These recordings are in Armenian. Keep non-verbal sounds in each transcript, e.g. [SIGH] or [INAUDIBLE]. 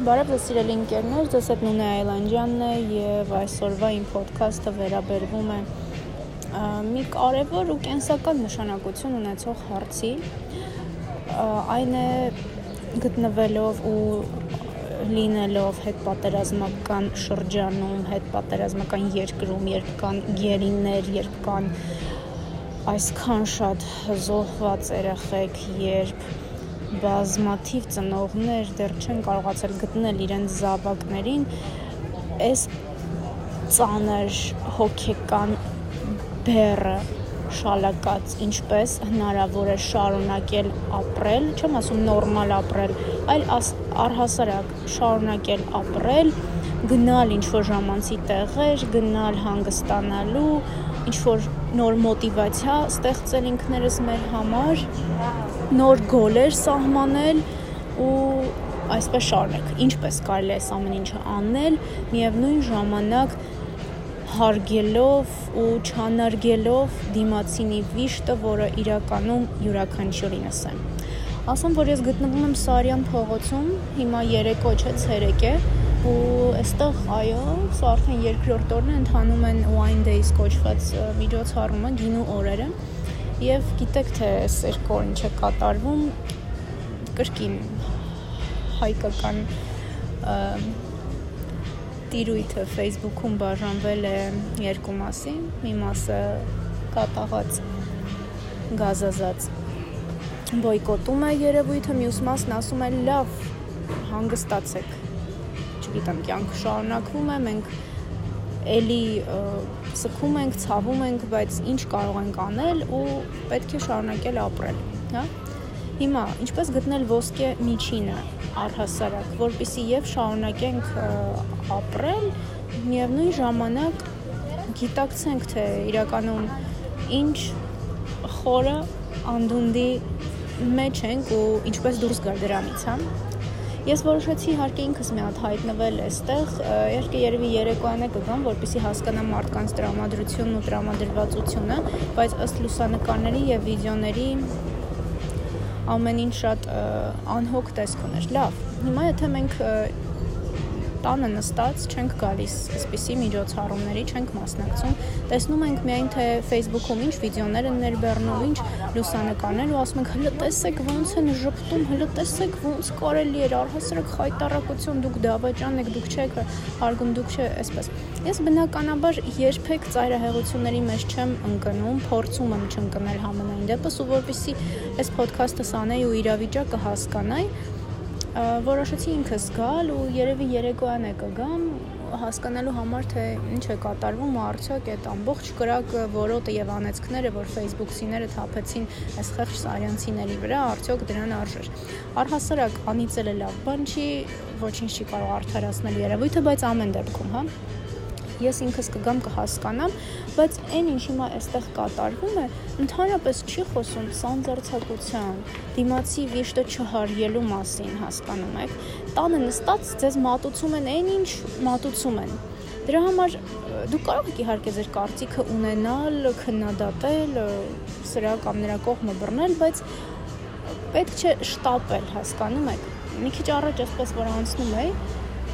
Բարև ձեզ սիրելի ընկերներ, ձեզ հետ Նունե Այլանդյանն է եւ այսօրվա իմ ոդքասթը վերաբերվում է մի կարևոր ու կենսական նշանակություն ունեցող հարցի։ Այն է գտնվելով ու լինելով հետ պատերազմական շրջանում, հետ պատերազմական երկրում, երբ կան գերիներ, երբ կան այսքան շատ զոհված երեխեք, երբ բազմաթիվ ծնողներ դեռ չեն կարողացել գտնել իրենց զավակներին այս ծանր հոգեկան բերը շալակած ինչպես հնարավոր է շարունակել ապրել, չեմ ասում նորմալ ապրել, այլ առհասարակ շարունակել ապրել, գնալ ինչ որ ժամանցի տեղեր, գնալ հանգստանալու, ինչ որ նոր մոտիվացիա ստեղծել ինքներս մեր համար, նոր գոլեր սահմանել ու այսպես շարունակ։ Ինչպես կարելի է այս ամեն ինչը անել, միևնույն ժամանակ հարգելով ու չանարգելով դիմացինի վիշտը, որը իրականում յուրաքանչյուրինս է։ Ասում որ ես գտնվում եմ Սարյան փողոցում, հիմա երեկո չէ, ցերեկ է ու այստեղ այո, սա արդեն երկրորդ օրն է ընթանում են Wine Days կոչված միջոցառումը, գինու օրերը։ Եվ գիտեք թե այս երկու օր ինչ է կատարվում կրկին հայկական տիրույթը Facebook-ում բաժանվել է երկու մասի, մի մասը կատաղած գազազած բոյկոտում է երևույթը, մյուս մասն ասում է լավ, հանգստացեք։ Չգիտեմ, կյանքը շարունակվում է, մենք էլի սքում ենք, ցավում ենք, բայց ինչ կարող ենք անել ու պետք է շարունակել ապրել, հա? Հիմա, ինչպես գտնել ոսկե միջինը առհասարակ, որpիսի եւ շարունակենք ապրել, միևնույն ժամանակ գիտակցենք, թե իրականում ինչ խորը անդունդի մեջ ենք ու ինչպես դուրս գալ դրանից, հա? Ես որոշեցի իհարկե ինքս մի հատ հայտնվել այստեղ, իհարկե երևի երեկոյան է կգամ, որպեսզի հասկանամ մարդկանց տրամադրությունն ու տրամադրվածությունը, բայց ըստ լուսանկարների եւ վիդեոների ամեն ինչ շատ անհոգ տեսք ուներ։ Լավ։ Հիմա եթե մենք տանը նստած չենք գալիս այսպիսի միջոցառումների, չենք մասնակցում, տեսնում ենք միայն թե Facebook-ում ինչ վիդեոներ են ներբեռնում, ինչ լուսանկարներ ու ասում ենք հələ տեսեք ոնց են ժպտում, հələ տեսեք ոնց կարելի էր առհասարակ խայտարակություն դուք դավաճան եք, դուք չեք հարգում, դուք չէ, այսպես։ Ես բնականաբար երբեք ծայրահեղությունների մեջ չեմ ընկնում, փորձում եմ չընկնել համենայն դեպս ու որպեսի այս ոդքասթը սանեի ու իրավիճակը հասկանայի, որոշեցի ինքս գալ ու երևի երեկոյան է կգամ հասկանալու համար թե ինչ է կատարվում ու արդյոք այդ ամբողջ կրակը որոտը եւ անեծքները որ Facebook-սիները թափեցին այս խեղճ սարյանցիների վրա արդյոք դրան արժեր առհասարակ անիծելը լավ բան չի ոչինչ չի կարող արդարացնել երևույթը բայց ամեն դեպքում հա ես ինքս կգամ կհասկանամ, բայց այն ինչ հիմա այստեղ կատարվում է, ընդհանրապես չի խոսում սանձարցակության, դիմացի վիշտը չհարյելու մասին, հասկանում եք։ Տանը նստած ձեզ մատուցում են այն ինչ մատուցում են։ Դրա համար դուք կարող եք իհարկե ձեր կարծիքը ունենալ, քննադատել, սրա կամ նրա կողմը բռնել, բայց պետք չէ շտապել, հասկանում եք։ Մի քիչ առաջ այսպես որ անցնում էի,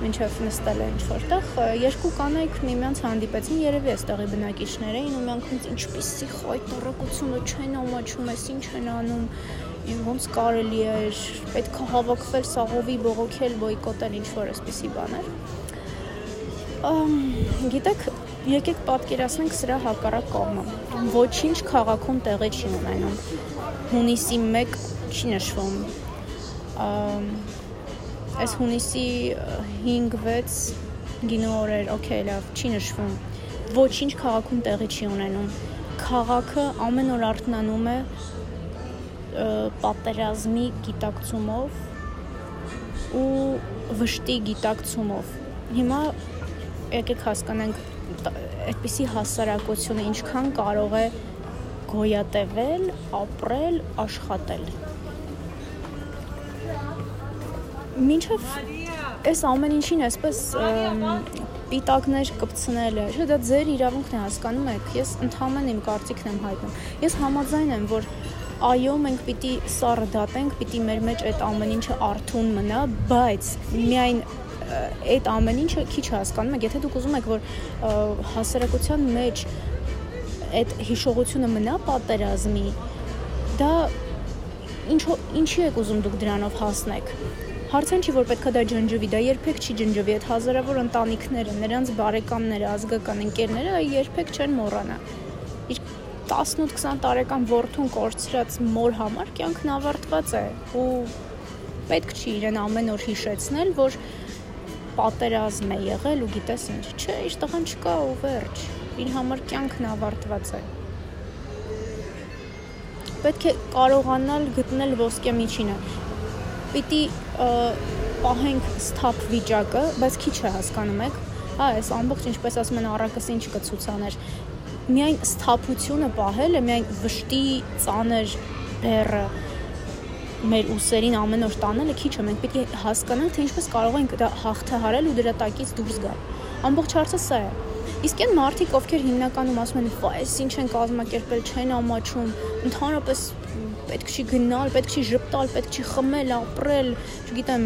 մինչև նստել է ինչ որտեղ երկու կանայք միմյանց հանդիպեցին երևի էստեղի բնակիչներ էին ու միանգամից ինչպիսի խայտարակությունը չեն ամաչում էս ինչ են անում ոնց կարելի է պետք է հավաքվել սաղովի բողոքել բոյկոտել ինչ որ էսպիսի բաներ գիտեք եկեք պատկերացնենք սրա հակառակ կողմը ոչինչ քաղաքում տեղի չի ունենում հունիսի 1 չի նշվում այս հունիսի 5-6 գինու օրեր, օքեյ, լավ, չի նշվում։ Ոչինչ քաղաքում տեղի չի ունենում։ Քաղաքը ամեն օր արթնանում է պատերազմի գիտակցումով ու վշտի գիտակցումով։ Հիմա եկեք հասկանանք այդպիսի հասարակությունը ինչքան կարող է գոյատևել, ապրել, աշխատել մինչև այս ամեն ինչին այսպես պիտակներ կպցնելը, չէ՞ դա ձեր իրավունքն է հասկանում եք։ Ես ընդհանրեն իմ կարծիքն եմ հայտնում։ Ես համաձայն եմ, որ այո, մենք պիտի սառը դատենք, պիտի մեր մեջ այդ ամեն ինչը արթուն մնա, բայց միայն այդ ամեն ինչը քիչ հասկանում եք, եթե դուք ուզում եք, որ հասարակության մեջ այդ հիշողությունը մնա պատերազմի, դա ինչ ինչի եք ուզում դուք դրանով հասնեք։ Հարցն չի, որ պետքա դա ջնջվի, դա երբեք չի ջնջվի, այդ հազարավոր ընտանիքները, նրանց բարեկամները, ազգական ընկերները երբեք չեն մոռանա։ Իր 18-20 տարեկան ворթուն կորցրած մոր համար կյանքն ավարտված է ու պետք չի իրեն ամեն օր հիշեցնել, որ պատերազմ է եղել ու գիտես ինչ։ Չէ, իր տղան չկա ու վերջ։ Իր համար կյանքն ավարտված է պետք է կարողանալ գտնել ոսկե միջինը։ Պիտի պահենք սթափ վիճակը, բայց քիչ է հասկանում եք։ Հա, այս ամբողջ ինչպես ասում են առակս ինչ կցուցաներ։ Միայն սթափությունը պահելը, միայն վշտի ծանր բեռը մեր ուսերին ամեն օր տանելը քիչ է։ Մենք պիտի հասկանանք, թե ինչպես կարող ենք դա հաղթահարել ու դրա տակից դուրս գալ։ Ամբողջ հարցը սա է։ Իսկ այն մարդիկ, ովքեր հիմնականում ասում են, «Այս ինչ են կազմակերպել, չեն ամաչում, ընդհանրապես պետք չի գնալ, պետք չի ժպտալ, պետք չի խմել, ապրել, չգիտեմ,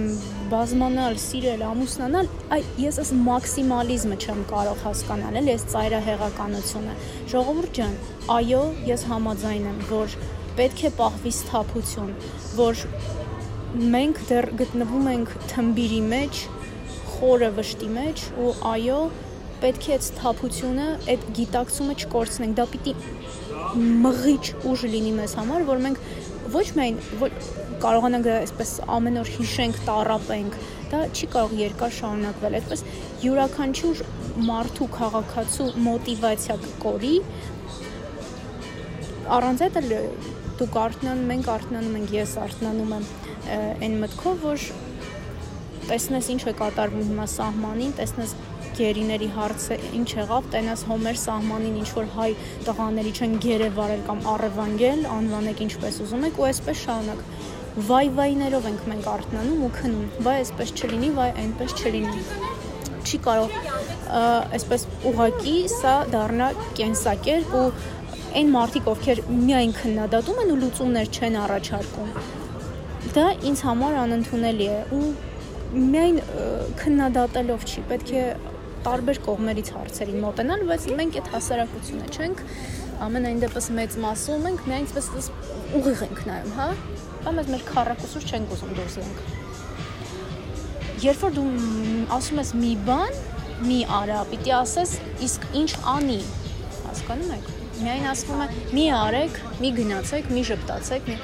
բազմանալ, սիրել, ամուսնանալ», այ ես այս մաքսիմալիզմը չեմ կարող հասկանալ, էլ այս ծայրահեղականությունը։ Ժողովուրդ ջան, այո, ես համաձայն եմ, որ պետք է պահվի սթափություն, որ մենք դեռ գտնվում ենք թմբիրի մեջ, խորը վշտի մեջ ու այո, պետք է այդ սթափությունը, այդ գիտակցումը չկորցնենք։ Դա պիտի մղիչ ուժ լինի մեզ համար, որ մենք ոչ միայն կարողանանք այսպես ամեն օր հիշենք, տարապենք, դա չի կարող երկար շարունակվել։ Այդպես յուրաքանչյուր մարդու քաղաքացու մոտիվացիա կորի առանց այդ դուք արթնանում, մենք արթնանում ենք, ես արթնանում եմ այն մտքով, որ տեսնես ինչ է կատարվում հիմա սահմանին, տեսնես գերիների հարցը ինչ եղավ, տենաս Հոմեր սահմանին ինչ որ հայ տղաների չեն գերեվարել կամ առևանգել, անվանեք ինչպես ուզում եք ու այսպես շարունակ. Վայ-վայներով ենք մենք արթնանում ու քնում։ Վայ այսպես չլինի, վայ այնպես չլինի։ Չի կարող այսպես ուղակի սա դառնա կենսակերպ ու այն մարդիկ, ովքեր միայն քննադատում են ու լուծումներ չեն առաջարկում, դա ինձ համար անընդունելի է ու միայն քննադատելով չի, պետք է տարբեր կողմերից հարցերին մոտենալ, բայց մենք այդ հասարակությունը չենք, ամենայն դեպս մեծ մասում ենք, միայն այսպես ուղիղ ենք նայում, հա? Բայց մեզ մեր քառակուսուր չենք ուզում դուրս գանք։ Երբ որ դու ասում ես մի բան, մի արա, պիտի ասես, իսկ ինչ անի, հասկանում եք միայն ասվում է մի արեք, մի գնացեք, մի ժպտացեք, մի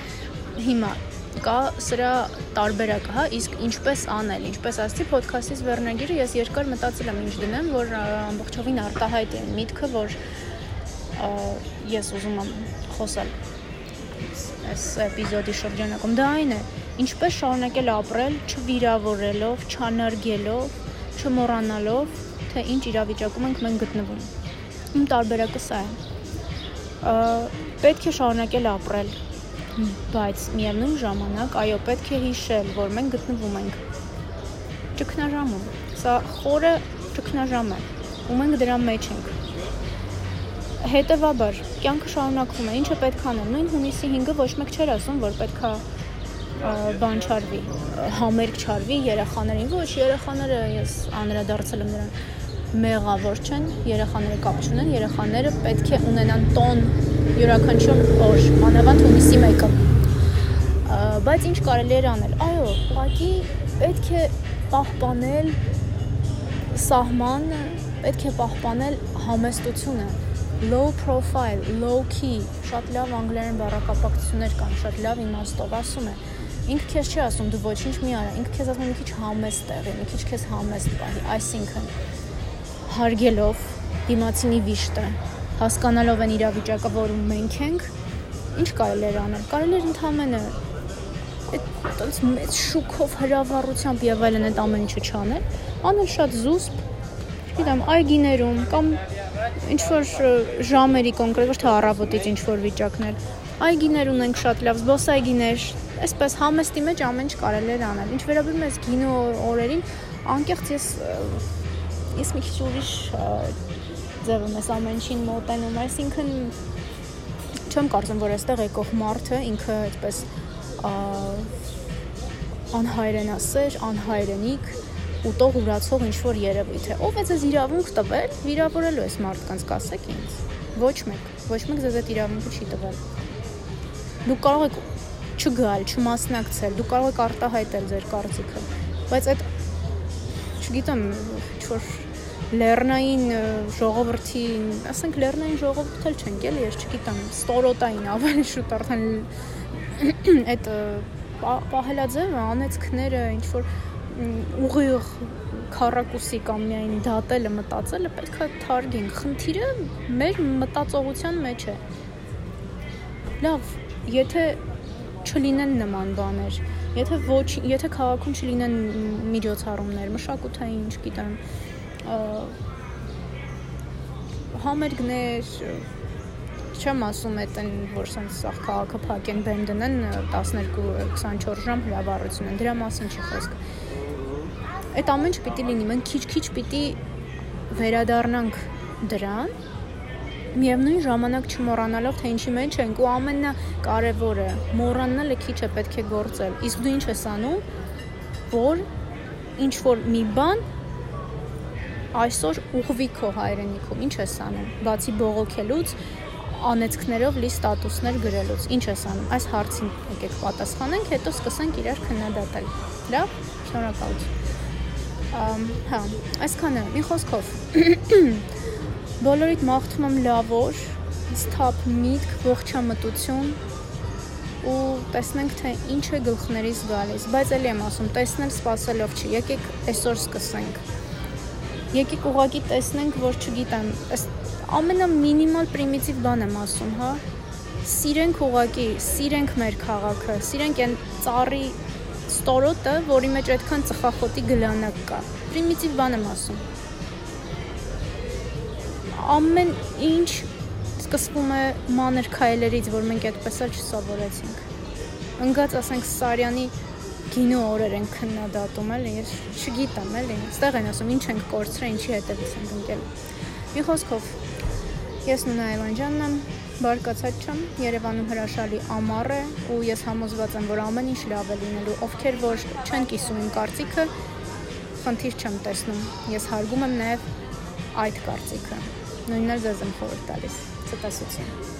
հիմա կա սրա տարբերակը, հա, իսկ ինչպես անել, ինչպես ասացի ոդքասթից վերնագիրը ես երկար մտածել եմ ինչ դնեմ, որ ամբողջովին արտահայտ է միտքը, որ ես ուզում եմ խոսալ այս էպիզոդի շրջանակում դա այն է ինչպես շարունակել ապրել չվիրավորելով, չանարգելով, չմոռանալով, թե ինչ իրավիճակում ենք մենք գտնվում։ Իմ տարբերակը սա է պետք է շարունակել ապրել բայց միևնույն ժամանակ այո պետք է հիշել որ մենք գտնվում ենք ճգնաժամում սա խորը ճգնաժամ է ու մենք դրա մեջ ենք հետևաբար կյանքը շարունակվում է ինչը պետք անել նույն հունիսի 5-ը ոչ մեկ չէր ասում որ պետքա բան չարվի համերգ չարվի երեխաներին ոչ երեխաները ես անդրադարձել եմ նրան մեղավոր չեն, երեխաները կապ չունեն, երեխաները պետք է ունենան տոն յուրաքանչյուր օր, մանավանդ հունիսի 1-ը։ Բայց ինչ կարելի է անել։ Այո, ուղղակի պետք է պահպանել սահմանը, պետք է պահպանել համեստությունը low profile, low key, շատ լավ անգլերեն բառակապակցություններ կան, շատ լավ իմաստով ասում է։ Ինքը քեզ չի ասում դու ոչինչ մի արա, ինքը քեզ ասում մի քիչ համեստ տեղի, մի քիչ քեզ համեստ պահի, այսինքն հարգելով դիմացինի վիշտը, հասկանալով այն իրավիճակը, որում մենք ենք, ինչ կարելի էր անել։ Կարելի էր ընդհանրապես այդ տոնց մեծ շուկով հրավառությամբ եւ այլն այդ ամեն ինչը չանել, անել շատ զուսպ, գիտեմ, այգիներում կամ ինչ որ ժամերի կոնկրետ ոչ թե առավոտից ինչ որ վիճակներ։ Այգիներ ունենք շատ լավ զբոսայգիներ, այսպես համեստի մեջ ամեն ինչ կարելի էր անել։ Ինչ վերաբերում է գինո օրերին, անկեղծ ես ես մի քիչ ուրիշ ձևը մեզ ամենին մոտենում, այսինքն չեմ կարծում, որ այստեղ եկող մարդը ինքը այդպես անհայրենասեր, անհայրենիք ուտող ուրացող ինչ որ երևույթ է։ Ով է ձեզ իրավունք տվել վիրավորելու այս մարդկանց, կասեք ինձ։ Ոչ մեկ, ոչ մեկ ձեզ այդ իրավունքը չի տվել։ Դուք կարող եք չգալ, չմասնակցել, դուք կարող եք արտահայտել ձեր կարծիքը, բայց այդ չգիտեմ, ինչ-որ լեռնային ժողովրդին, ասենք լեռնային ժողովուրդ էլ չենք էլի, ես չգիտեմ, ստորոտային ավելի շուտ արդեն այդ պահելաձևը, անեցքները, ինչ որ ուղիղ քարակուսի կամ միայն դատելը, մտածելը պետք է թարգենք։ Խնդիրը մեր մտածողության մեջ է։ Լավ, եթե չլինեն նման բաներ, եթե ոչ, եթե քաղաքում չլինեն միջոցառումներ, մշակութային, չգիտեմ, համերգներ, չեմ ասում այդ են, որ sense սա քաղաքը փակեն, բեմ դնեն 12-24 ժամ հրավառություն են, դրա մասին չի խոսք։ Այդ ամենը պիտի լինի, մենք քիչ-քիչ պիտի վերադառնանք դրան, միևնույն ժամանակ չմոռանալով թե ինչի մեջ ենք ու ամենակարևորը մոռանալը քիչ է պետք է գործել իսկ դու ինչ ես անում որ ինչ որ մի բան այսօր ուղվի քո հայրենիքում, ի՞նչ ես անում։ Բացի բողոքելուց, անեցքներով լի ստատուսներ գրելուց, ի՞նչ ես անում։ Այս հարցին եկեք պատասխանենք, հետո սկսենք իրար քննադատել։ Լավ, շնորհակալություն։ Ամ, հա, այսքանը, մի խոսքով։ [CLEARS THROAT] Բոլորիդ մաղթում եմ լավոր, սթափ միտք, ողջամտություն, ու տեսնենք թե ինչ է գլխներիս գալիս, բայց ելի եմ ասում, տեսնել սпасելով չի, եկեք այսօր սկսենք։ Եկեք ուղակի տեսնենք, որ չգիտեմ, այս ամենամինիմալ պրիմիտիվ բան եմ ասում, հա։ Սիրենք ուղակի, սիրենք մեր քաղաքը, սիրենք այն ծառի ստորոտը, որի մեջ այդքան ծխախոտի գլանակ կա։ Պրիմիտիվ բան եմ ասում ամեն ինչ սկսվում է մանր քայլերից, որ մենք այդպես էլ չսովորեցինք։ Ընկած, ասենք, Սարյանի գինո օրեր են քննադատում, էլի, ես չգիտեմ, էլի։ Այստեղ են ասում, ինչ ենք կորցրել, ինչի հետևից ենք ընկել։ Մի խոսքով, ես Նունա Այլանջյանն եմ, բարկացած չեմ, Երևանում հրաշալի ամառ է ու ես համոզված եմ, որ ամեն ինչ լավ է լինելու։ Ովքեր որ չեն կիսում իմ կարծիքը, խնդիր չեմ տեսնում։ Ես հարգում եմ նաև այդ կարծիքը նույնն էլ ձեզ եմ խորհուրդ տալիս։ Ցտեսություն։